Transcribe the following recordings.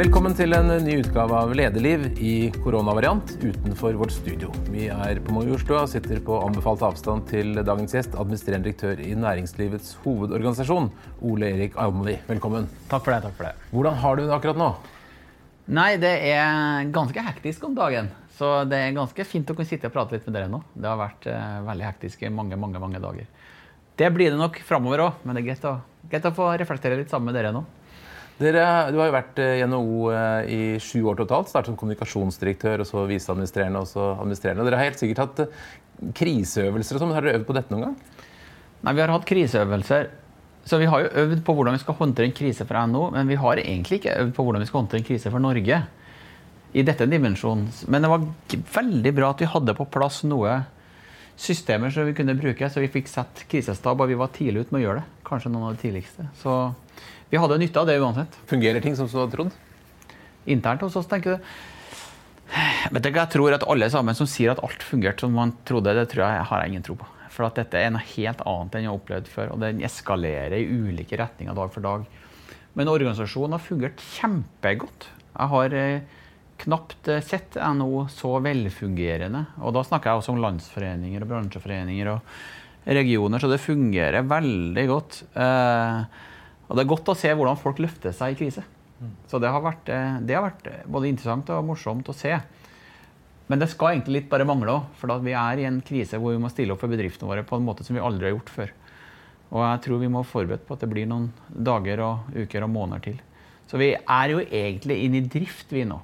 Velkommen til en ny utgave av Lederliv i koronavariant utenfor vårt studio. Vi er på Majorstua og sitter på anbefalt avstand til dagens gjest, administrerende direktør i Næringslivets hovedorganisasjon, Ole Erik Almli. Velkommen. Takk for det. takk for det. Hvordan har du det akkurat nå? Nei, det er ganske hektisk om dagen. Så det er ganske fint å kunne sitte og prate litt med dere nå. Det har vært eh, veldig hektisk i mange, mange, mange dager. Det blir det nok framover òg, men det er greit å, greit å få reflektere litt sammen med dere nå. Dere, du har jo vært eh, i NHO eh, i sju år totalt. Startet som kommunikasjonsdirektør, og så viseadministrerende, og så administrerende. Dere har helt sikkert hatt eh, kriseøvelser og sånn. Har dere øvd på dette noen gang? Nei, vi har hatt kriseøvelser. Så vi har jo øvd på hvordan vi skal håndtere en krise for NHO, men vi har egentlig ikke øvd på hvordan vi skal håndtere en krise for Norge. I dette dimensjonen. Men det var veldig bra at vi hadde på plass noe systemer som vi kunne bruke, så vi fikk sett krisestab, og vi var tidlig ute med å gjøre det. Kanskje noen av de tidligste. Så vi hadde nytte av det uansett. Fungerer ting som du hadde trodd? Internt hos oss, tenker du. Vet du, jeg tror at alle sammen som sier at alt fungerte som man trodde, det tror jeg har jeg ingen tro på. For at dette er noe helt annet enn jeg har opplevd før. Og den eskalerer i ulike retninger dag for dag. Men organisasjonen har fungert kjempegodt. Jeg har eh, knapt eh, sett NHO så velfungerende. Og da snakker jeg også om landsforeninger og bransjeforeninger og regioner, så det fungerer veldig godt. Eh, og det er godt å se hvordan folk løfter seg i krise. Så det har vært, eh, det har vært både interessant og morsomt å se. Men det skal egentlig litt bare mangle òg, for vi er i en krise hvor vi må stille opp for bedriftene våre på en måte som vi aldri har gjort før. Og jeg tror vi må forberede på at det blir noen dager og uker og måneder til. Så vi er jo egentlig inne i drift, vi nå.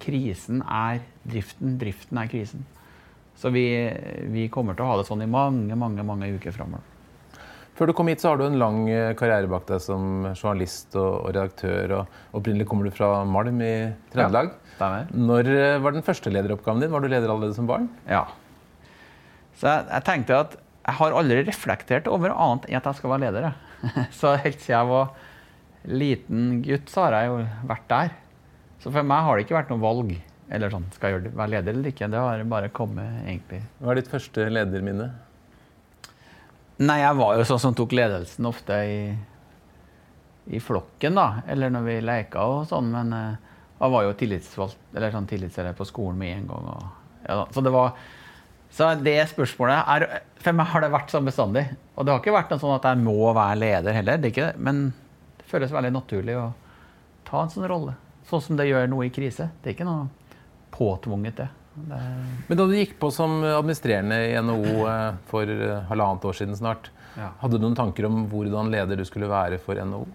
Krisen er driften, driften er krisen. Så vi, vi kommer til å ha det sånn i mange, mange, mange uker framover. Før du kom hit, så har du en lang eh, karriere bak deg som journalist og, og redaktør. og Opprinnelig kommer du fra Malm i Trøndelag. Ja, Når eh, var den første lederoppgaven din? Var du leder allerede som barn? Ja. Så jeg, jeg, tenkte at jeg har aldri reflektert over annet enn at jeg skal være leder. Så helt siden jeg var liten gutt, så har jeg jo vært der. Så for meg har det ikke vært noe valg. Eller sånn, Skal jeg være leder eller ikke? Det har bare kommet, egentlig. Hva er ditt første lederminne? Nei, jeg var jo sånn som tok ledelsen ofte i, i flokken, da. Eller når vi leka og sånn. Men uh, jeg var jo tillitsvalgt, eller sånn tillitsleder på skolen med en gang. Og, ja, så det var så det spørsmålet er, For meg har det vært sånn bestandig. Og det har ikke vært noe sånn at jeg må være leder heller. Det er ikke det. Men det føles veldig naturlig å ta en sånn rolle. Sånn som det gjør nå i krise. Det er ikke noe påtvunget, det. Men da du gikk på som administrerende i NHO eh, for eh, halvannet år siden snart, hadde du noen tanker om hvordan leder du skulle være for NHO?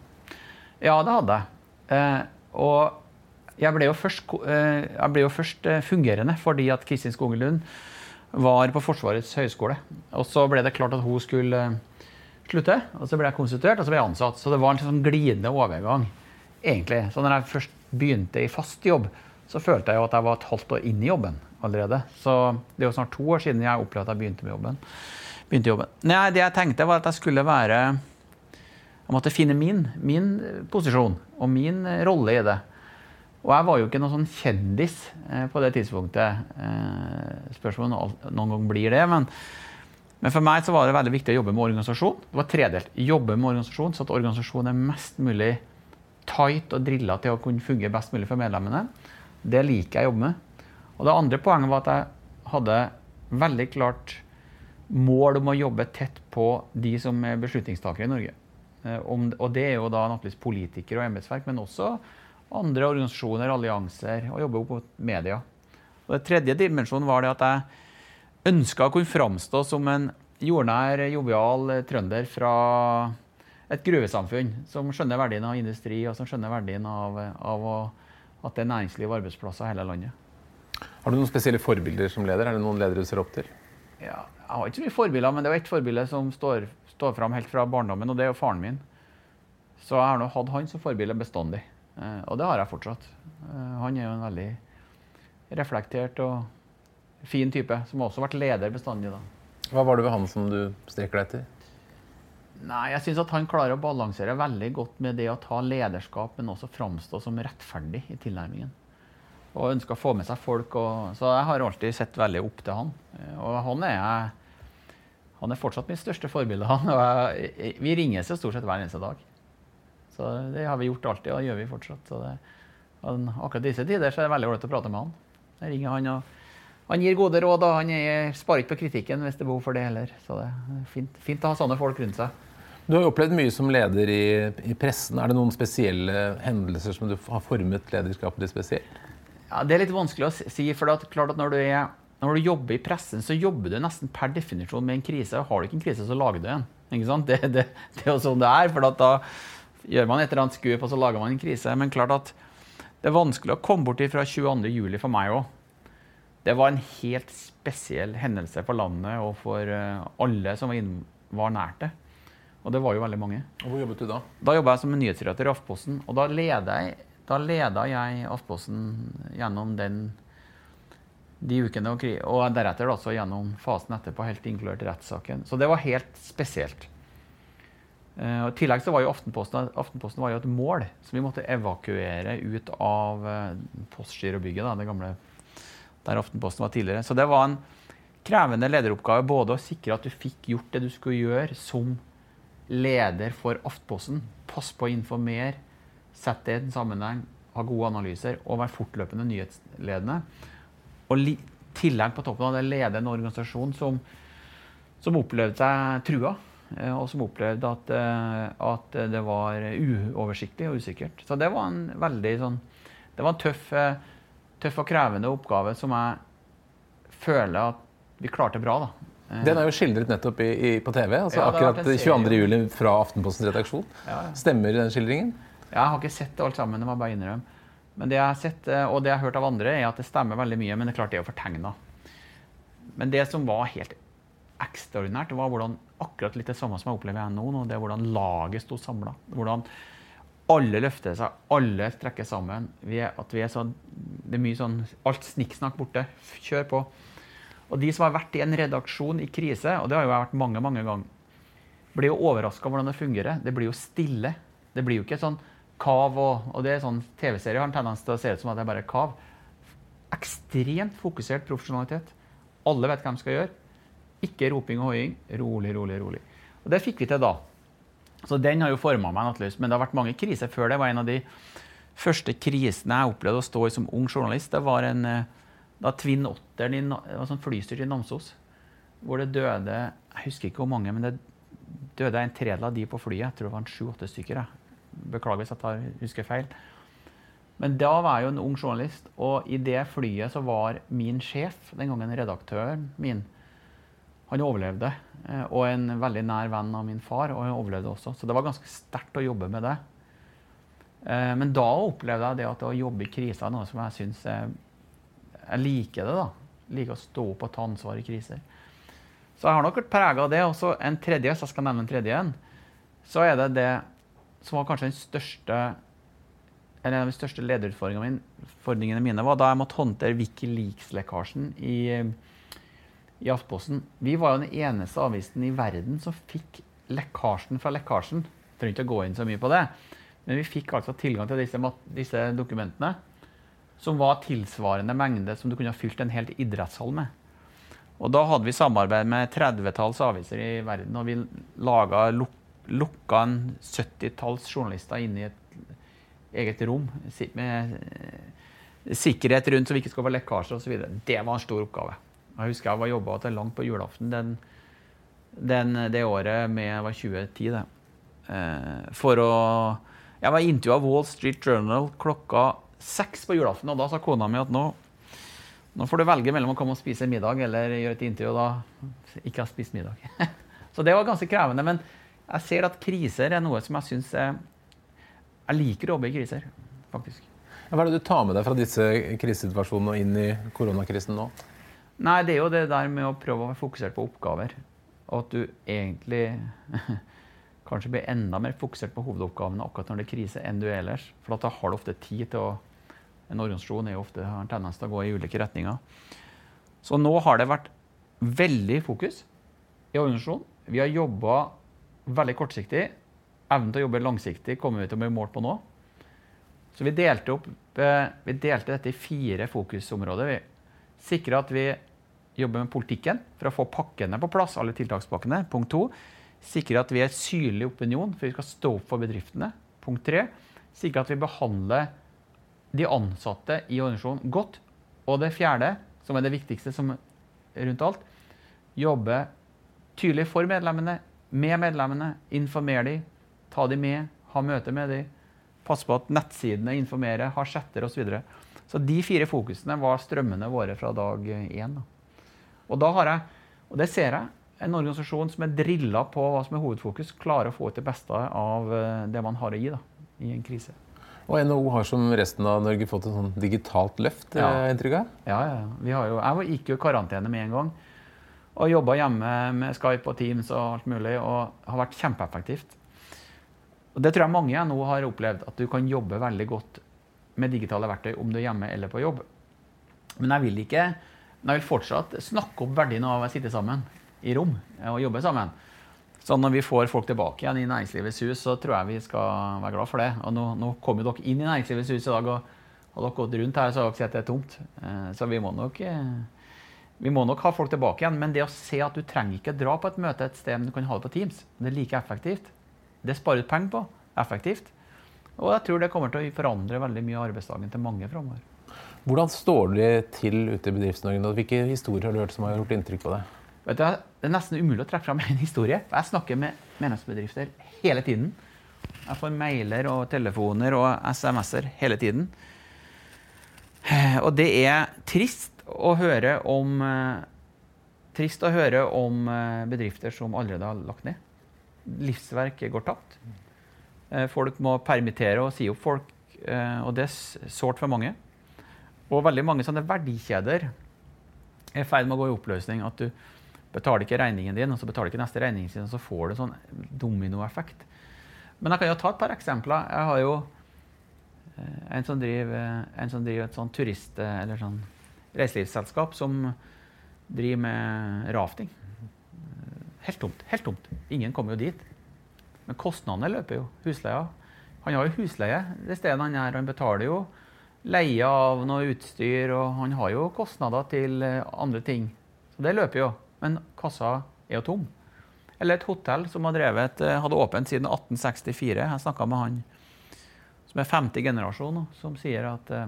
Ja, det hadde jeg. Eh, og jeg ble jo først, jeg ble jo først fungerende fordi at Kristin Skogelund var på Forsvarets høgskole. Og så ble det klart at hun skulle slutte. Og så ble jeg konstituert, og så ble jeg ansatt. Så det var en sånn glidende overgang. egentlig. Så når jeg først begynte i fast jobb, så følte jeg jo at jeg var et halvt år inn i jobben allerede. Så det er jo snart to år siden jeg opplevde at jeg begynte med jobben. Begynte jobben. Nei, det jeg tenkte, var at jeg skulle være Jeg måtte finne min, min posisjon og min rolle i det. Og jeg var jo ikke noen sånn kjendis eh, på det tidspunktet. Eh, spørsmålet om noen gang blir det. Men, men, for meg så var det veldig viktig å jobbe med organisasjon. Det var tredelt. Jobbe med organisasjon, så at organisasjonen er mest mulig tight og drilla til å kunne fungere best mulig for medlemmene. Det liker jeg å jobbe med. Og det andre poenget var at jeg hadde veldig klart mål om å jobbe tett på de som er beslutningstakere i Norge. Eh, og det er jo da naturligvis politikere og embetsverk, men også andre organisasjoner, allianser, og jobbe opp mot media. Og det tredje dimensjonen var det at jeg ønska å kunne framstå som en jordnær, jovial trønder fra et gruvesamfunn som skjønner verdien av industri, og som skjønner verdien av, av å, at det er næringsliv og arbeidsplasser i hele landet. Har du noen spesielle forbilder som leder? Er det noen ledere du ser opp til? Ja, jeg har ikke så mye forbilder, men det er ett forbilde som står, står fram helt fra barndommen, og det er jo faren min. Så jeg har nå hatt han som forbilde bestandig. Eh, og det har jeg fortsatt. Eh, han er jo en veldig reflektert og fin type, som også har vært leder bestandig. da. Hva var det ved han som du strekker deg etter? Nei, jeg syns han klarer å balansere veldig godt med det å ta lederskap, men også framstå som rettferdig i tilnærmingen. Og ønsker å få med seg folk. Og, så jeg har alltid sett veldig opp til han. Eh, og han er, han er fortsatt mitt største forbilde. Han, jeg, vi ringes jo stort sett hver eneste dag. Så det har vi gjort alltid, og det gjør vi fortsatt. Det akkurat disse tider så er det veldig ålreit å prate med han. Jeg ringer han, og han gir gode råd, og han er, sparer ikke på kritikken hvis det er behov for det heller. Så det er fint, fint å ha sånne folk rundt seg. Du har jo opplevd mye som leder i, i, pressen. Er det noen spesielle hendelser som du har formet lederskapet ditt spesielt? Ja, Det er litt vanskelig å si. for det er klart at når du, er, når du, jobber i pressen, så jobber du nesten per definisjon med en krise. Har du ikke en krise, så lager du en. Det, det, det er jo sånn det er. for da gjør man et eller annet skup, og så lager man en krise. Men klart at det er vanskelig å komme bort fra 22.07. for meg òg. Det var en helt spesiell hendelse for landet og for eh, alle som var, inn, var nært det. Og det var jo veldig mange. Og Hvor jobbet du da? Da jobba jeg som nyhetsredaktør i Aftenposten. Og da leda jeg, da leda jeg Aftenposten gjennom den, de ukene, og, og deretter også gjennom fasen etterpå, helt inkludert rettssaken. Så det var helt spesielt. Uh, I tillegg så var jo Aftenposten, Aftenposten var jo et mål som vi måtte evakuere ut av uh, Postgirobygget, det gamle der Aftenposten var tidligere. Så det var en krevende lederoppgave både å sikre at du fikk gjort det du skulle gjøre som leder for Aftposten. Pass på å informere, sette det i en sammenheng, ha gode analyser og være fortløpende nyhetsledende. Og i tillegg på toppen av det lede en organisasjon som, som opplevde seg trua. Eh, og som opplevde at, eh, at, det var uoversiktlig og usikkert. Så det var en veldig sånn Det var en tøff, eh, tøff og krevende oppgave som jeg føler at vi klarte bra. da. Eh. Den er jo skildret nettopp i, i, på TV. altså ja, Akkurat 22.07. fra Aftenpostens redaksjon. Ja, ja. Stemmer den skildringen? Jeg har ikke sett alt sammen. det må jeg bare innrømme. Men det jeg har sett, eh, og det jeg har hørt av andre, er at det stemmer veldig mye. Men det er klart det er fortegna. Men det som var helt ekstraordinært, var hvordan akkurat litt det samme som jeg opplever nå. nå Det er hvordan laget sto samla. Hvordan alle løfter seg, alle trekker sammen. Vi er, at vi er så, det er mye sånn Alt snikksnakk borte. Kjør på. Og de som har vært i en redaksjon i krise, og det har jo vært mange mange ganger, blir jo overraska over hvordan det fungerer. Det blir jo stille. Det blir jo ikke sånn kav og, og det er sånn TV-serier har en tendens til å se ut som at det er bare kav. Ekstremt fokusert profesjonalitet. Alle vet hva de skal gjøre. Ikke roping og hoiing. Rolig, rolig, rolig. Og det fikk vi til da. Så den har jo forma meg naturligvis. Men det har vært mange kriser før det. var en av de første krisene jeg opplevde å stå i som ung journalist. Det var en eh, da Twin Otteren i, altså flystyrt i Namsos. Hvor det døde Jeg husker ikke hvor mange, men det døde en tredel av de på flyet. Jeg tror det var sju-åtte stykker. Jeg. Beklager hvis jeg husker feil. Men da var jeg jo en ung journalist, og i det flyet så var min sjef, den gangen redaktøren min, han overlevde. Eh, og en veldig nær venn av min far, og han overlevde også. Så det var ganske sterkt å jobbe med det. Eh, men da opplevde jeg det at å jobbe i krisa er noe som jeg syns jeg liker det. da. Jeg liker å stå opp og ta ansvar i kriser. Så jeg har nok vært prega av det. Og så en tredje, hvis jeg skal nevne en tredje en, så er det det som var kanskje den største eller En av de største lederutfordringene mine var da jeg måtte håndtere Wikileaks-lekkasjen i, i Aftenposten. Vi var jo den eneste avisen i verden som fikk lekkasjen fra lekkasjen. Jeg trenger ikke å gå inn så mye på det. Men vi fikk altså tilgang til disse, disse dokumentene som var tilsvarende mengde som du kunne ha fylt en helt idrettshall med. Og da hadde vi samarbeid med 30-talls aviser i verden, og vi laga luk, lukka en 70-talls journalister inn i et eget rom med eh, sikkerhet rundt så vi ikke skal få lekkasjer osv. Det var en stor oppgave. Jeg husker jeg var jobba til langt på julaften den, den, det året med det var 2010. det. For å Jeg var intervjua Wall Street Journal klokka seks på julaften, og da sa kona mi at nå, nå får du velge mellom å komme og spise middag eller gjøre et intervju, og da ikke ha spist middag. Så det var ganske krevende. Men jeg ser at kriser er noe som jeg syns Jeg liker å jobbe i kriser, faktisk. Hva er det du tar med deg fra disse krisesituasjonene og inn i koronakrisen nå? Nei, Det er jo det der med å prøve å være fokusert på oppgaver. Og at du egentlig kanskje blir enda mer fokusert på hovedoppgavene akkurat når det er krise, enn du er ellers. For da har du ofte tid til å en organisasjon er jo ofte, har en tendens til å gå i ulike retninger. Så nå har det vært veldig fokus i organisasjonen. Vi har jobba veldig kortsiktig. Evnen til å jobbe langsiktig kommer vi til å bli målt på nå. Så vi delte, opp, eh, vi delte dette i fire fokusområder. Vi sikra at vi jobber med politikken for å få pakkene på plass. alle tiltakspakkene. Punkt to. Sikre at vi er synlig opinion, for vi skal stå opp for bedriftene. Punkt tre. Sikre at vi behandler de ansatte i organisasjonen godt. Og det fjerde, som er det viktigste som rundt alt, jobbe tydelig for medlemmene, med medlemmene, informere dem, ta dem med, ha møte med dem, passe på at nettsidene informerer, har chatter osv. Så, videre. så de fire fokusene var strømmene våre fra dag én. Og da har jeg, og det ser jeg, en organisasjon som er drilla på hva som er hovedfokus, klarer å få ut det beste av eh, det man har å gi da, i en krise. Og NHO har som resten av Norge fått et sånn digitalt løft? Ja. inntrykk av? Ja, ja. Vi har jo, jeg gikk jo i karantene med en gang. Og jobba hjemme med Skype og Teams og alt mulig. Og har vært kjempeeffektivt. Og Det tror jeg mange nå har opplevd, at du kan jobbe veldig godt med digitale verktøy om du er hjemme eller på jobb. Men jeg vil ikke, men jeg vil fortsatt snakke opp verdien av å sitte sammen i rom og jobbe sammen. Så når vi får folk tilbake igjen i Næringslivets hus, så tror jeg vi skal være glad for det. Og nå, nå kom jo dere inn i Næringslivets hus i dag, og har dere gått rundt her, så har dere sett det er tomt. Eh, så vi må nok eh, vi må nok ha folk tilbake igjen, men det å se at du trenger ikke dra på et møte et sted, men du kan ha det på Teams, det er like effektivt. Det sparer du penger på. Effektivt. Og jeg tror det kommer til å forandre veldig mye av arbeidsdagen til mange framover. Hvordan står det til ute i Bedrifts-Norge? Hvilke historier har du hørt som har gjort inntrykk på deg? Vet du, det er nesten umulig å trekke fram en historie. Jeg snakker med medlemsbedrifter hele tiden. Jeg får mailer og telefoner og SMS-er hele tiden. Og det er trist å høre om Trist å høre om bedrifter som allerede har lagt ned. Livsverk går tapt. Folk må permittere og si opp folk, og det er sårt for mange. Og veldig mange sånne verdikjeder er i ferd med å gå i oppløsning. At du betaler ikke regningen din, og så betaler ikke neste regning sin, og så får du sånn dominoeffekt. Men jeg kan jo ta et par eksempler. Jeg har jo eh, en som driver, en som driver et sånn turist- eller sånn reiselivsselskap som driver med rafting. Helt tomt. Helt tomt. Ingen kommer jo dit. Men kostnadene løper jo. Husleia. Han har jo husleie det stedet han er. Han betaler jo leie av noe utstyr, og han har jo kostnader til andre ting. Så det løper jo men kassa er jo tom. Eller et hotell som drevet, eh, hadde åpent siden 1864. Jeg snakka med han som er femte generasjon, som sier at uh,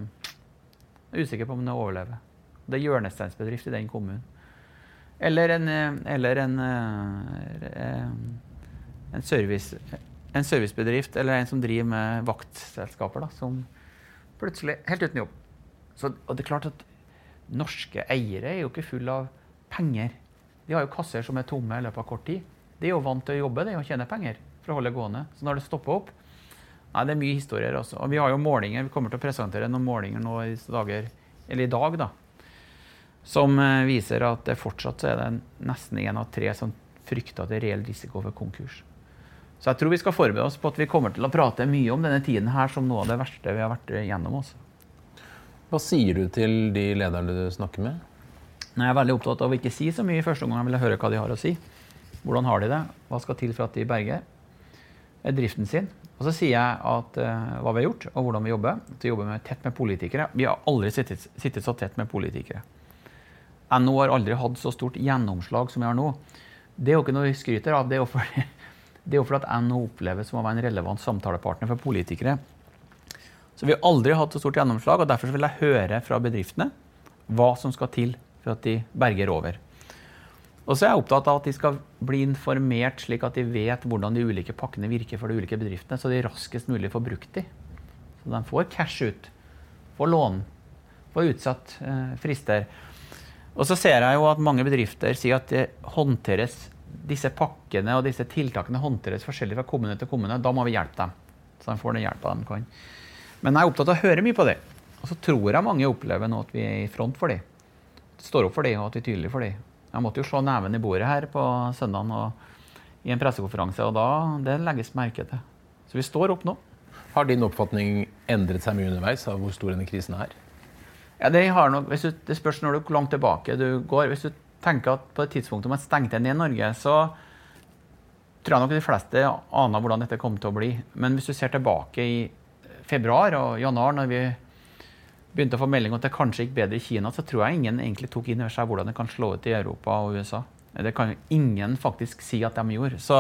er usikker på om det overlever. Det er hjørnesteinsbedrift i den kommunen. Eller en, eh, eller en, en, service, en, servicebedrift eller en som driver med vaktselskaper, da, som plutselig helt uten jobb. Så, og det er klart at norske eiere er jo ikke full av penger. De har jo kasser som er tomme i løpet av kort tid. De er jo vant til å jobbe de, og tjene penger for å holde gående. Så når det stopper opp Nei, det er mye historier også. Og vi har jo målinger. Vi kommer til å presentere noen målinger nå i dager, eller i dag, da. Som eh, viser at det fortsatt er det nesten én av tre som frykter at det er reell risiko for konkurs. Så jeg tror vi skal forberede oss på at vi kommer til å prate mye om denne tiden her som noe av det verste vi har vært gjennom. Også. Hva sier du til de lederne du snakker med? Jeg er veldig opptatt av å ikke si så mye i første omgang. Jeg vil høre hva de har å si. Hvordan har de det? Hva skal til for at de berger driften sin? Og så sier jeg at, uh, hva vi har gjort, og hvordan vi jobber. At vi jobber med, tett med politikere. Vi har aldri sittet, sittet, så tett med politikere. NHO har aldri hatt så stort gjennomslag som vi har nå. Det er jo ikke noe vi skryter av. Det er jo fordi, fordi at NHO oppleves som å være en relevant samtalepartner for politikere. Så vi har aldri hatt så stort gjennomslag, og derfor vil jeg høre fra bedriftene hva som skal til for at de berger over. Og så er jeg opptatt av at de skal bli informert, slik at de vet hvordan de ulike pakkene virker for de ulike bedriftene, så de raskest mulig får brukt de. Så de får cash ut, får lån, får utsatt eh, frister. Og så ser jeg jo at mange bedrifter sier at det håndteres, disse pakkene og disse tiltakene håndteres forskjellig fra kommune til kommune. Da må vi hjelpe dem. Så de får den hjelpa de kan. Men jeg er opptatt av å høre mye på det. Og så tror jeg mange opplever nå at vi er i front for dem står opp for dem, og at vi er tydelige for dem. Jeg måtte jo slå neven i bordet her på søndagen i en pressekonferanse, og da det legges merke til. Så vi står opp nå. Har din oppfatning endret seg mye underveis av hvor stor denne krisen er? Ja, det, nok, du, det spørs når du hvor langt tilbake du går. Hvis du tenker at på det tidspunktet man stengte ned Norge, så tror jeg nok de fleste aner hvordan dette kom til å bli. Men hvis du ser tilbake i februar og januar, når vi begynte å få melding om at det kanskje gikk bedre i Kina, så tror jeg ingen egentlig tok inn over seg hvordan det kan slå ut i Europa og USA. Det kan jo ingen faktisk si at de gjorde. Så,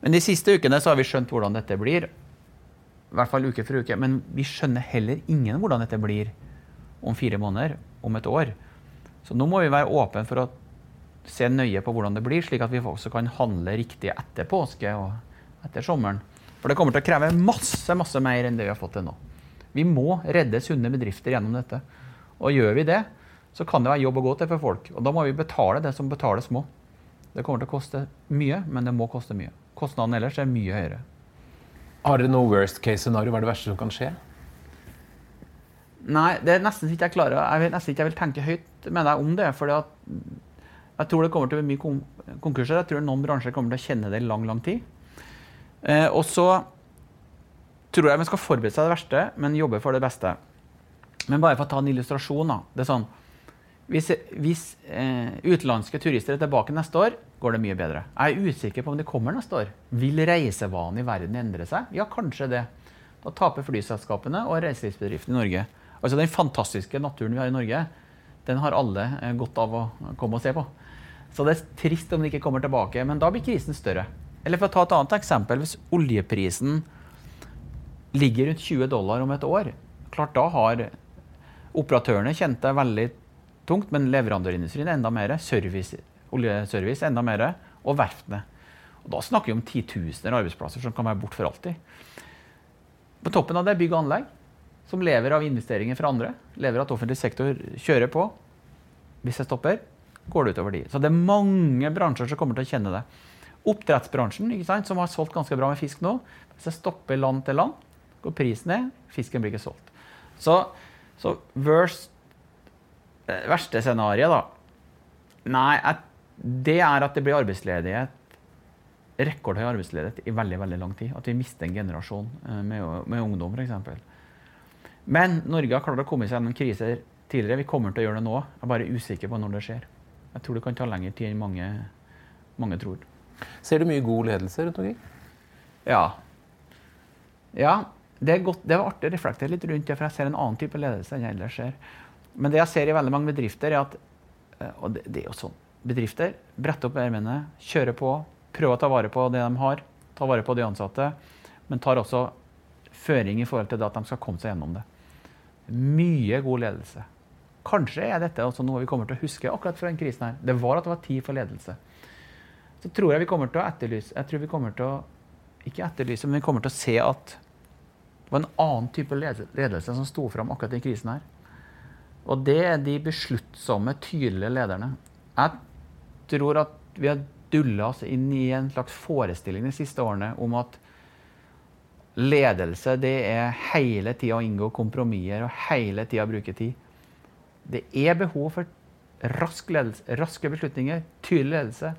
men de siste ukene så har vi skjønt hvordan dette blir. I hvert fall uke for uke. Men vi skjønner heller ingen hvordan dette blir om fire måneder, om et år. Så nå må vi være åpne for å se nøye på hvordan det blir, slik at vi også kan handle riktig etter påske og etter sommeren. For det kommer til å kreve masse, masse mer enn det vi har fått til nå. Vi må redde sunne bedrifter gjennom dette. Og gjør vi det, så kan det være jobb å gå til for folk. Og da må vi betale det som betales må. Det kommer til å koste mye, men det må koste mye. Kostnaden ellers er mye høyere. Har dere noe worst case scenario? Hva er det verste som kan skje? Nei, det er nesten ikke jeg klarer. Jeg vil nesten ikke jeg vil tenke høyt med deg om det. For jeg tror det kommer til å bli mye konkurser. Jeg tror noen bransjer kommer til å kjenne det i lang, lang tid. Eh, og så tror jeg vi skal forberede seg det verste, men jobbe for det beste. Men bare for å ta en illustrasjon. da. Det er sånn, Hvis, hvis eh, utenlandske turister er tilbake neste år, går det mye bedre. Jeg er usikker på om de kommer neste år. Vil reisevanene i verden endre seg? Ja, kanskje det. Da taper flyselskapene og reiselivsbedriftene i Norge. Altså Den fantastiske naturen vi har i Norge, den har alle eh, godt av å komme og se på. Så det er trist om de ikke kommer tilbake, men da blir krisen større. Eller for å ta et annet eksempel, hvis oljeprisen ligger rundt 20 dollar om et år, klart da har operatørene kjent det veldig tungt, men leverandørindustrien enda mer, service, oljeservice enda mer, og verftene. Og da snakker vi om titusener arbeidsplasser som kan være borte for alltid. På toppen av det er bygg og anlegg, som lever av investeringer fra andre. Lever av at offentlig sektor kjører på. Hvis det stopper, går det utover de. Så det er mange bransjer som kommer til å kjenne det. Oppdrettsbransjen, som har solgt ganske bra med fisk nå, hvis det stopper land til land, går prisen ned, fisken blir ikke solgt. Så, så worst, eh, verste scenarioet, da Nei, at, det er at det blir arbeidsledighet. Rekordhøy arbeidsledighet i veldig veldig lang tid. At vi mister en generasjon eh, med, med ungdom, f.eks. Men Norge har klart å komme seg gjennom kriser tidligere. Vi kommer til å gjøre det nå. Jeg er bare usikker på når det skjer. Jeg tror det kan ta lengre tid enn mange, mange tror. Ser du mye god ledelse rundt omkring? Ja. Ja, det godt, det er artig å reflektere litt rundt det, for jeg ser en annen type ledelse enn jeg ellers ser. Men det jeg ser i veldig mange bedrifter, er at eh, Og det, det er jo sånn. Bedrifter bretter opp ermene, kjører på, prøver å ta vare på det de har, ta vare på de ansatte, men tar også føring i forhold til at de skal komme seg gjennom det. Mye god ledelse. Kanskje er dette også noe vi kommer til å huske akkurat fra den krisen her. Det var at det var tid for ledelse. Så tror jeg vi kommer til å etterlyse Jeg tror vi kommer til å Ikke etterlyse, men vi kommer til å se at det var en annen type ledelse som sto fram akkurat i krisen her. Og det er de besluttsomme, tydelige lederne. Jeg tror at vi har dulla oss inn i en slags forestilling de siste årene om at ledelse det er hele tida å inngå kompromisser og hele tida bruke tid. Det er behov for rask ledelse, raske beslutninger, tydelig ledelse.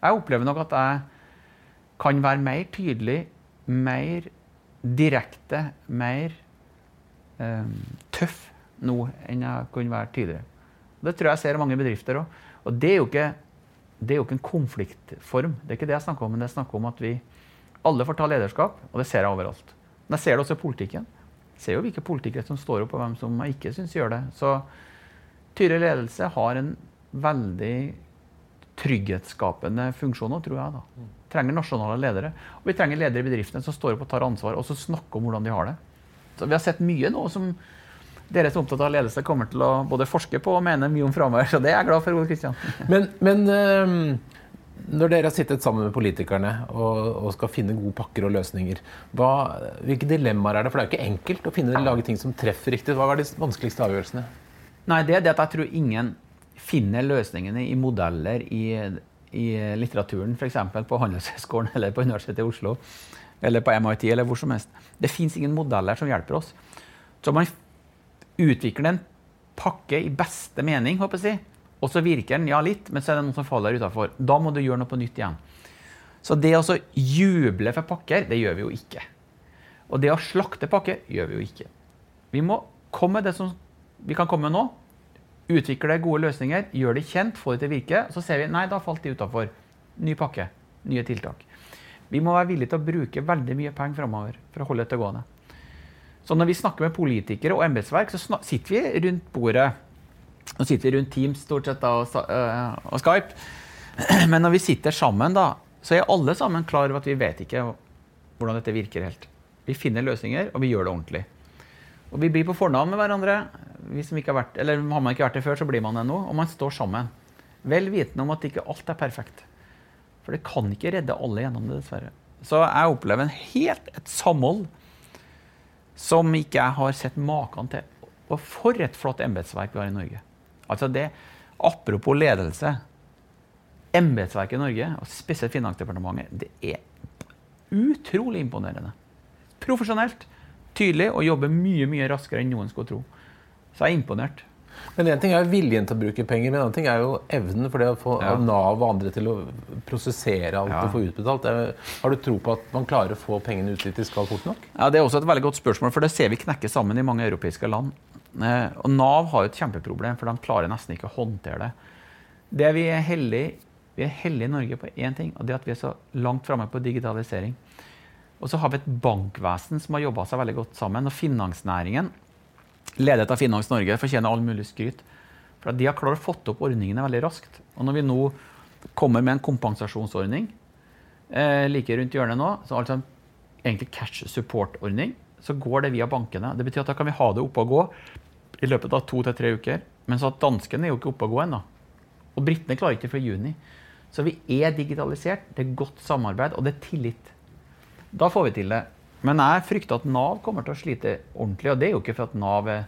Jeg opplever nok at jeg kan være mer tydelig, mer direkte mer eh, tøff nå enn jeg kunne være tidligere. Det tror jeg ser mange bedrifter òg. Og det er, ikke, det er jo ikke en konfliktform. Det er ikke det jeg snakker om, men det er snakk om at vi alle får ta lederskap, og det ser jeg overalt. Men jeg ser det også i politikken. Jeg ser jo hvilke politikere som står opp, og hvem som jeg ikke syns gjør det. Så tydelig ledelse har en veldig trygghetsskapende funksjon tror jeg. da trenger nasjonale ledere. Og vi trenger ledere i bedriftene som står opp og tar ansvar og så snakker om hvordan de har det. Så Vi har sett mye nå som dere som er opptatt av ledelse, kommer til å både forske på og mene mye om framover. Så det er jeg glad for, Ole Kristian. Men, men øh, når dere har sittet sammen med politikerne og, og skal finne gode pakker og løsninger, hva, hvilke dilemmaer er det? For det er jo ikke enkelt å finne lage ting som treffer riktig. Hva er de vanskeligste avgjørelsene? Nei, det er det at jeg tror ingen finner løsningene i modeller i i litteraturen, f.eks. på Handelshøyskolen eller på Universitetet i Oslo eller på MIT eller hvor som helst. Det fins ingen modeller som hjelper oss. Så man utvikler en pakke i beste mening, håper jeg, og så virker den ja litt, men så er det noe som faller utafor. Da må du gjøre noe på nytt igjen. Så det å juble for pakker, det gjør vi jo ikke. Og det å slakte pakker gjør vi jo ikke. Vi må komme med det som vi kan komme med nå, Utvikle gode løsninger, gjør det kjent, få det til å virke. Så ser vi nei, da falt de utafor. Ny pakke, nye tiltak. Vi må være villige til å bruke veldig mye penger framover for å holde dette gående. Så når vi snakker med politikere og embetsverk, så sitter vi rundt bordet. Nå sitter vi rundt Teams stort sett da, og, uh, og, Skype. Men når vi sitter sammen, da, så er alle sammen klar over at vi vet ikke hvordan dette virker helt. Vi finner løsninger, og vi gjør det ordentlig. Og vi blir på fornavn med hverandre. Hvis ikke har, vært, eller har man ikke vært det før, så blir man det nå. Og man står sammen. Vel vitende om at ikke alt er perfekt. For det kan ikke redde alle gjennom det, dessverre. Så jeg opplever helt et samhold som ikke jeg har sett maken til. Og for et flott embetsverk vi har i Norge. Altså det, Apropos ledelse. Embetsverket i Norge, og spesielt Finansdepartementet, det er utrolig imponerende. Profesjonelt, tydelig og jobber mye mye raskere enn noen skulle tro. Så jeg er imponert. Men Én ting er jo viljen til å bruke penger, men en annen ting er jo evnen for det å få Ja. Nav og andre til å prosessere alt Ja. og få utbetalt. Har du tro på at man klarer å få pengene ut dit de skal fort nok? Ja, Det er også et veldig godt spørsmål, for det ser vi knekke sammen i mange europeiske land. Eh, Og Nav har jo et kjempeproblem, for de klarer nesten ikke å håndtere det. Det Vi er heldige vi er heldige i Norge på én ting, og det er at vi er så langt framme på digitalisering. Og så har vi et bankvesen som har jobba seg veldig godt sammen. Og finansnæringen, ledet av Finans Norge, fortjener all mulig skryt. For de har klart å fått opp ordningene veldig raskt. Og når vi nå kommer med en kompensasjonsordning eh, like rundt hjørnet nå, så altså en egentlig cash support-ordning, så går det via bankene. Det betyr at da kan vi ha det oppe og gå i løpet av to til tre uker. Men så at danskene er jo ikke oppe og gå ennå. Og britene klarer ikke før juni. Så vi er digitalisert, det er godt samarbeid, og det er tillit. Da får vi til det. Men jeg frykter at Nav kommer til å slite ordentlig. Og det er jo ikke for at Nav er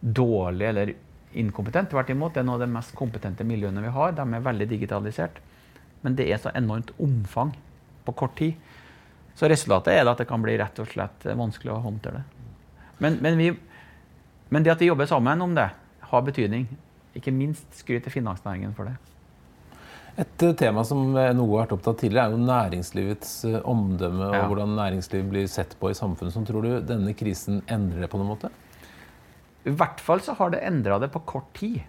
dårlig eller inkompetent. Tvert imot, det er noe av de mest kompetente miljøene vi har. De er veldig digitalisert. Men det er så enormt omfang på kort tid. Så resultatet er at det kan bli rett og slett vanskelig å håndtere det. Men, men, vi, men det at vi jobber sammen om det, har betydning. Ikke minst skryt til finansnæringen for det. Et eh, tema som eh, NHO har vært opptatt tidligere, er jo næringslivets eh, omdømme og Ja. hvordan næringsliv blir sett på i samfunnet. Så tror du denne krisen endrer det på noen måte? I hvert fall så har det endra det på kort tid.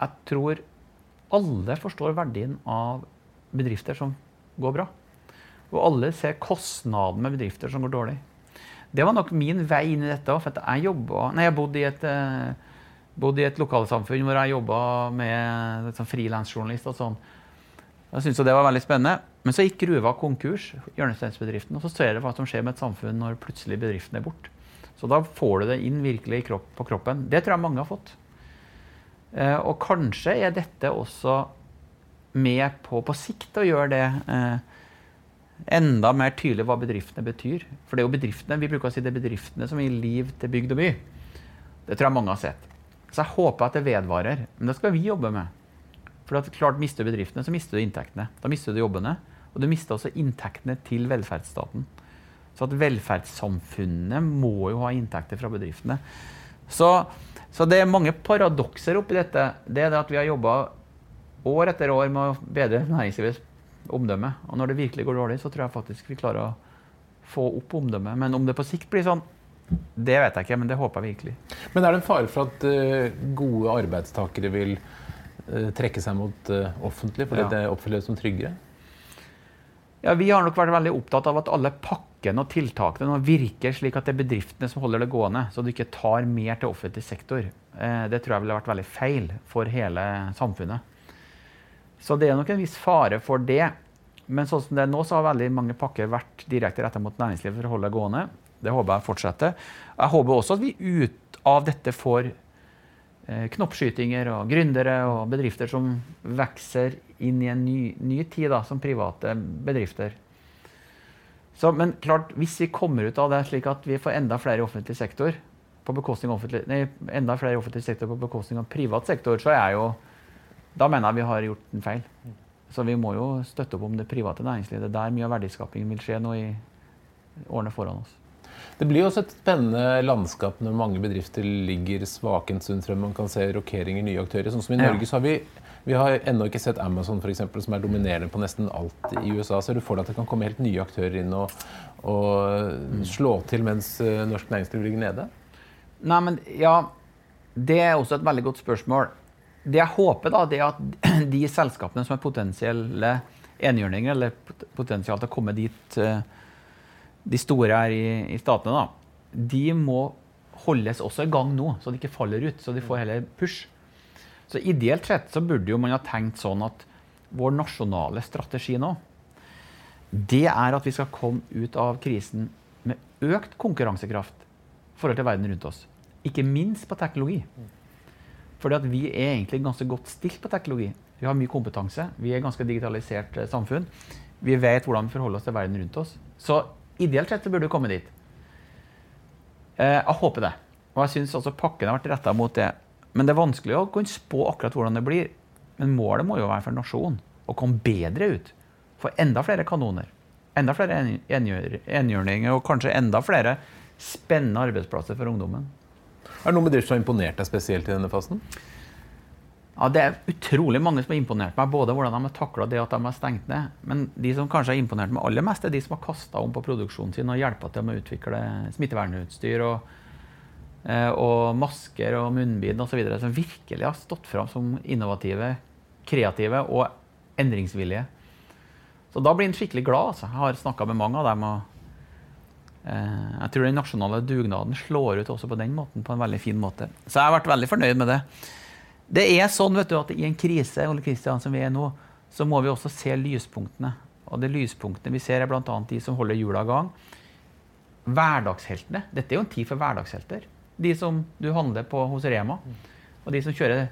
Jeg tror alle forstår verdien av bedrifter som går bra. Og alle ser kostnaden med bedrifter som går dårlig. Det var nok min vei inn i dette. For at jeg jobba Nei, jeg bodde i et, bodde i et lokalsamfunn hvor jeg jobba med sånn frilansjournalist og sånn. Jeg syntes det var veldig spennende. Men så gikk gruva konkurs, hjørnesteinsbedriften, og så ser du hva som skjer med et samfunn når plutselig bedriften er borte. Så da får du det inn virkelig kropp, på kroppen. Det tror jeg mange har fått. Eh, og kanskje er dette også med på på sikt å gjøre det eh, enda mer tydelig hva bedriftene betyr. For det er jo bedriftene, vi bruker å si det er bedriftene som gir liv til bygd og by. Det tror jeg mange har sett. Så jeg håper at det vedvarer. Men det skal vi jobbe med. For at klart mister du bedriftene, så mister du inntektene. Da mister du jobbene. Og du mister også inntektene til velferdsstaten. Så at velferdssamfunnet må jo ha inntekter fra bedriftene. Så, så det er mange paradokser oppi dette. Det er det at vi har jobba år etter år med å bedre næringslivets omdømme. Og når det virkelig går dårlig, så tror jeg faktisk vi klarer å få opp omdømmet. Men om det på sikt blir sånn, det vet jeg ikke, men det håper jeg virkelig. Men er det en fare for at eh, gode arbeidstakere vil trekke seg mot uh, offentlig fordi Ja. det oppleves som tryggere? Ja, Vi har nok vært veldig opptatt av at alle pakkene og tiltakene virker slik at det er bedriftene som holder det gående, så du ikke tar mer til offentlig sektor. Eh, Det tror jeg ville vært veldig feil for hele samfunnet. Så det er nok en viss fare for det. Men sånn som det er nå, så har veldig mange pakker vært direkte retta mot næringslivet for å holde det gående. Det håper jeg fortsetter. Jeg håper også at vi ut av dette får eh, knoppskytinger og gründere og bedrifter som vokser inn i en ny, ny tid da, som private bedrifter. Så, men klart, hvis vi kommer ut av det slik at vi får enda flere i offentlig sektor på bekostning av nei, offentlig sektor på bekostning av privat sektor, så er jo Da mener jeg vi har gjort en feil. Så vi må jo støtte opp om det private næringslivet. Det er der mye av verdiskapingen vil skje nå i årene foran oss. Det blir også et spennende landskap når mange bedrifter ligger svake en stund frem. Man kan se rokeringer, nye aktører. Sånn som i. Norge så har vi vi har ennå ikke sett Amazon for eksempel, som er dominerende på nesten alt i USA. Ser du for deg at det kan komme helt nye aktører inn og, og slå til mens eh, norsk næringsliv ligger nede? Nei, men ja, Det er også et veldig godt spørsmål. Det jeg håper, da, det er at de selskapene som er potensielle enhjørninger, eller potensielt potensial til å komme dit eh, de store her i, i statene, da, de må holdes også i gang nå, så de ikke faller ut. Så de får heller push. Så ideelt sett så burde jo man ha tenkt sånn at vår nasjonale strategi nå, det er at vi skal komme ut av krisen med økt konkurransekraft i forhold til verden rundt oss. Ikke minst på teknologi. Fordi at vi er egentlig ganske godt stilt på teknologi. Vi har mye kompetanse. Vi er ganske digitalisert eh, samfunn. Vi vet hvordan vi forholder oss til verden rundt oss. Så ideelt sett så burde du komme dit. Eh, jeg håper det. Og jeg syns også pakken har vært retta mot det. Men det er vanskelig å kunne spå akkurat hvordan det blir. Men målet må jo være for nasjonen å komme bedre ut. Få enda flere kanoner. Enda flere enhjørninger og kanskje enda flere spennende arbeidsplasser for ungdommen. Er det noen bedrifter som har imponert deg spesielt i denne fasen? Ja, Det er utrolig mange som har imponert meg, både hvordan de har takla det at de har stengt ned. Men de som kanskje har imponert meg aller mest, er de som har kasta om på produksjonen sin og hjelpa til med å utvikle smittevernutstyr og, eh, og masker og munnbind osv. Som virkelig har stått fram som innovative, kreative og endringsvillige. Så da blir en skikkelig glad. Altså. Jeg har snakka med mange av dem. og Eh, jeg tror den nasjonale dugnaden slår ut også på den måten, på en veldig fin måte. Så jeg har vært veldig fornøyd med det. Det er sånn vet du, at i en krise Ole Kristian, som vi er nå, så må vi også se lyspunktene. Og det lyspunktene vi ser, er bl.a. de som holder hjula i gang. Hverdagsheltene. Dette er jo en tid for hverdagshelter. De som du handler på hos Rema. Og de som kjører,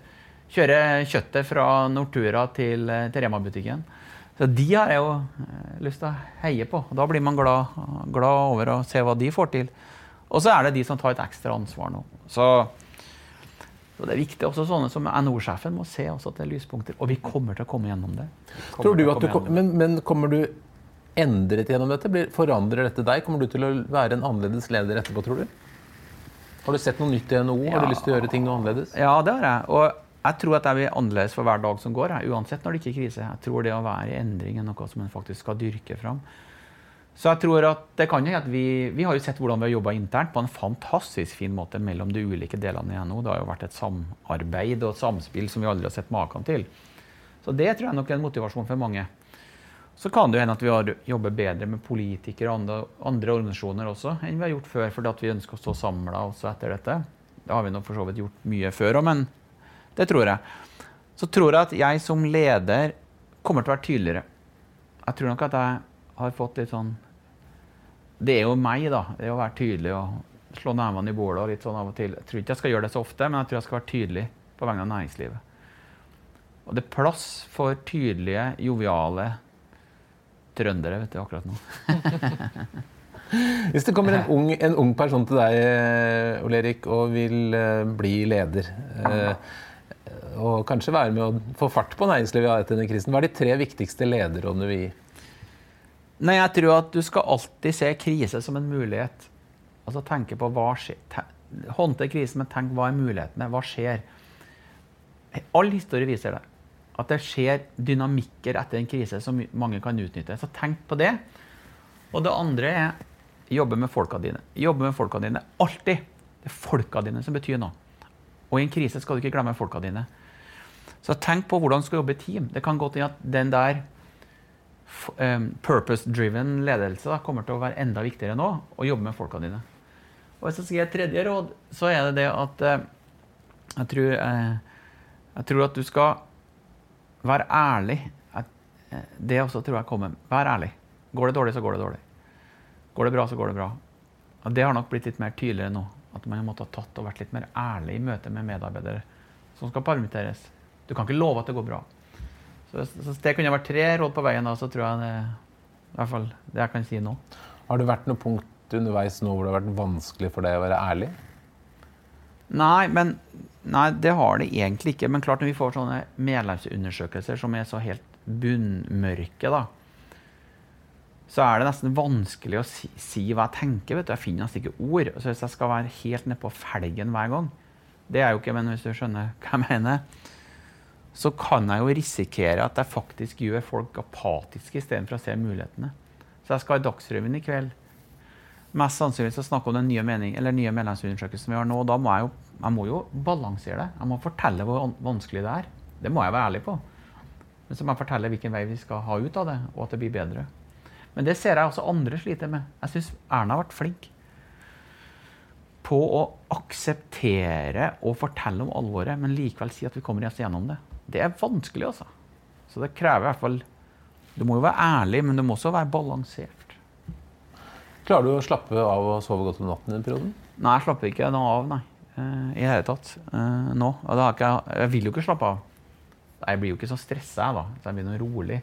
kjører kjøttet fra Nortura til, til Rema-butikken. Så de har jeg jo eh, lyst til å heie på. Da blir man glad, glad, over å se hva de får til. Og så er det de som tar et ekstra ansvar nå. Så, så det er viktig. Også sånne som NHO-sjefen må se også at det er lyspunkter. Og vi kommer til å komme gjennom det. Tror du at du kom, men, men, kommer du endret gjennom dette? forandrer dette deg? Kommer du til å være en annerledes leder etterpå, tror du? Har du sett noe nytt i NHO? Ja. Har du lyst til å gjøre ting noe annerledes? Ja, det har jeg. Og jeg tror at jeg blir annerledes for hver dag som går, jeg, uansett når det ikke er krise. Jeg tror det å være i endring er noe som en faktisk skal dyrke fram. Så jeg tror at det kan jo at vi, vi har jo sett hvordan vi har jobba internt på en fantastisk fin måte mellom de ulike delene i NHO. Det har jo vært et samarbeid og et samspill som vi aldri har sett maken til. Så det tror jeg nok er en motivasjon for mange. Så kan det hende at vi har jobber bedre med politikere og andre, andre, organisasjoner også enn vi har gjort før, fordi at vi ønsker å stå samla også etter dette. Det har vi nok for så vidt gjort mye før òg, men det tror jeg. Så tror jeg at jeg som leder kommer til å være tydeligere. Jeg tror nok at jeg har fått litt sånn Det er jo meg, da. Det å være tydelig og slå nevene i bordet og litt sånn av og til. Jeg tror ikke jeg skal gjøre det så ofte, men jeg tror jeg skal være tydelig på vegne av næringslivet. Og det er plass for tydelige, joviale trøndere vet du, akkurat nå. Hvis det kommer en ung, en ung, person til deg, Ole Erik, og vil uh, bli leder uh, og kanskje være med å få fart på næringslivet etter denne krisen. Hva er de tre viktigste lederrådene vi gir? Nei, jeg tror at du skal alltid se krise som en mulighet. Altså tenke på hva skjer. Håndtere krisen, men tenk hva er mulighetene? Hva skjer? All historie viser det. At det skjer dynamikker etter en krise som mange kan utnytte. Så tenk på det. Og det andre er jobbe med folka dine. Jobbe med folka dine. Alltid. Det er folka dine som betyr noe. Og i en krise skal du ikke glemme folka dine. Så tenk på hvordan du skal jobbe i team. Det kan godt hende at den der purpose-driven ledelse da, kommer til å være enda viktigere nå. Å jobbe med folka dine. Og hvis jeg skal gi et tredje råd, så er det det at jeg, tror, uh, jeg tror at du skal være ærlig. Uh, det også tror jeg kommer. Vær ærlig. Går det dårlig, så går det dårlig. Går det bra, så går det bra. Og det har nok blitt litt mer tydeligere nå. At man har måttet ha tatt og vært litt mer ærlig i møte med medarbeidere som skal permitteres. Du kan ikke love at det går bra. Så Hvis det kunne vært tre råd på veien, da, så tror jeg det i hvert fall det jeg kan si nå. Har det vært noe punkt underveis nå hvor det har vært vanskelig for deg å være ærlig? Nei, men nei, det har det egentlig ikke. Men klart når vi får sånne medlemsundersøkelser som er så helt bunnmørke, da, så er det nesten vanskelig å si, si hva jeg tenker. vet du. Jeg finner nesten ikke ord. Så hvis jeg skal være helt nedpå felgen hver gang Det er jo ikke, men hvis du skjønner hva jeg mener så kan jeg jo risikere at jeg faktisk gjør folk apatiske istedenfor å se mulighetene. Så jeg skal i Dagsrevyen i kveld. Mest sannsynlig så snakke om den nye, mening, nye medlemsundersøkelsen vi har nå. og Da må jeg, jo, jeg må jo balansere det. Jeg må fortelle hvor vanskelig det er. Det må jeg være ærlig på. Men så må jeg fortelle hvilken vei vi skal ha ut av det, og at det blir bedre. Men det ser jeg også andre sliter med. Jeg syns Erna har vært flink på å akseptere og fortelle om alvoret, men likevel si at vi kommer oss gjennom det. Det er vanskelig, altså. Så det krever i hvert fall Du må jo være ærlig, men du må også være balansert. Klarer du å slappe av og sove godt om natten i den perioden? Nei, jeg slapper ikke noe av, nei. Eh, I det hele tatt. Eh, nå. Ikke, jeg- vil jo ikke slappe av. Jeg blir jo ikke så stressa, da. Så jeg blir noe rolig.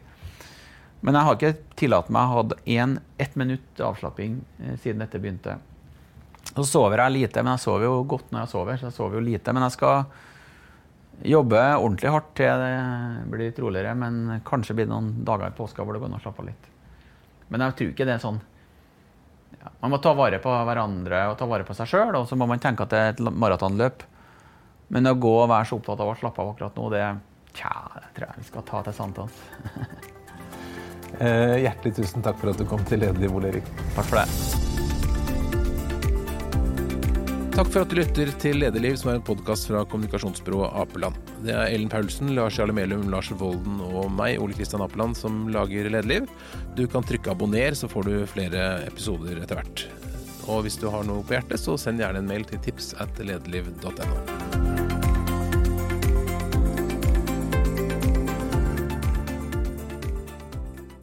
Men jeg har ikke tillatt meg å ha en, ett minutt avslapping eh, siden dette begynte. Så sover jeg lite, men jeg sover jo godt når jeg sover. så jeg sover jo lite. Men jeg skal jobbe ordentlig hardt til det blir litt roligere. Men kanskje blir det noen dager i påska hvor det går an å slappe av litt. Men jeg tror ikke det er sånn ja, Man må ta vare på hverandre og ta vare på seg sjøl, og så må man tenke at det er et maratonløp. Men å gå og være så opptatt av å slappe av akkurat nå, det Tja, det tror jeg vi skal ta til sankthans. Eh, hjertelig tusen takk for at du kom til Lederliv, Ole Erik. Takk for det. Takk for at du lytter til Lederliv, som er en podkast fra kommunikasjonsbyrået Apeland. Det er Ellen Paulsen, Lars Jarle Melum, Lars Volden og meg, Ole Kristian Apeland, som lager Lederliv. Du kan trykke abonner, så får du flere episoder etter hvert. Og hvis du har noe på hjertet, så send gjerne en mail til tips at lederliv.no.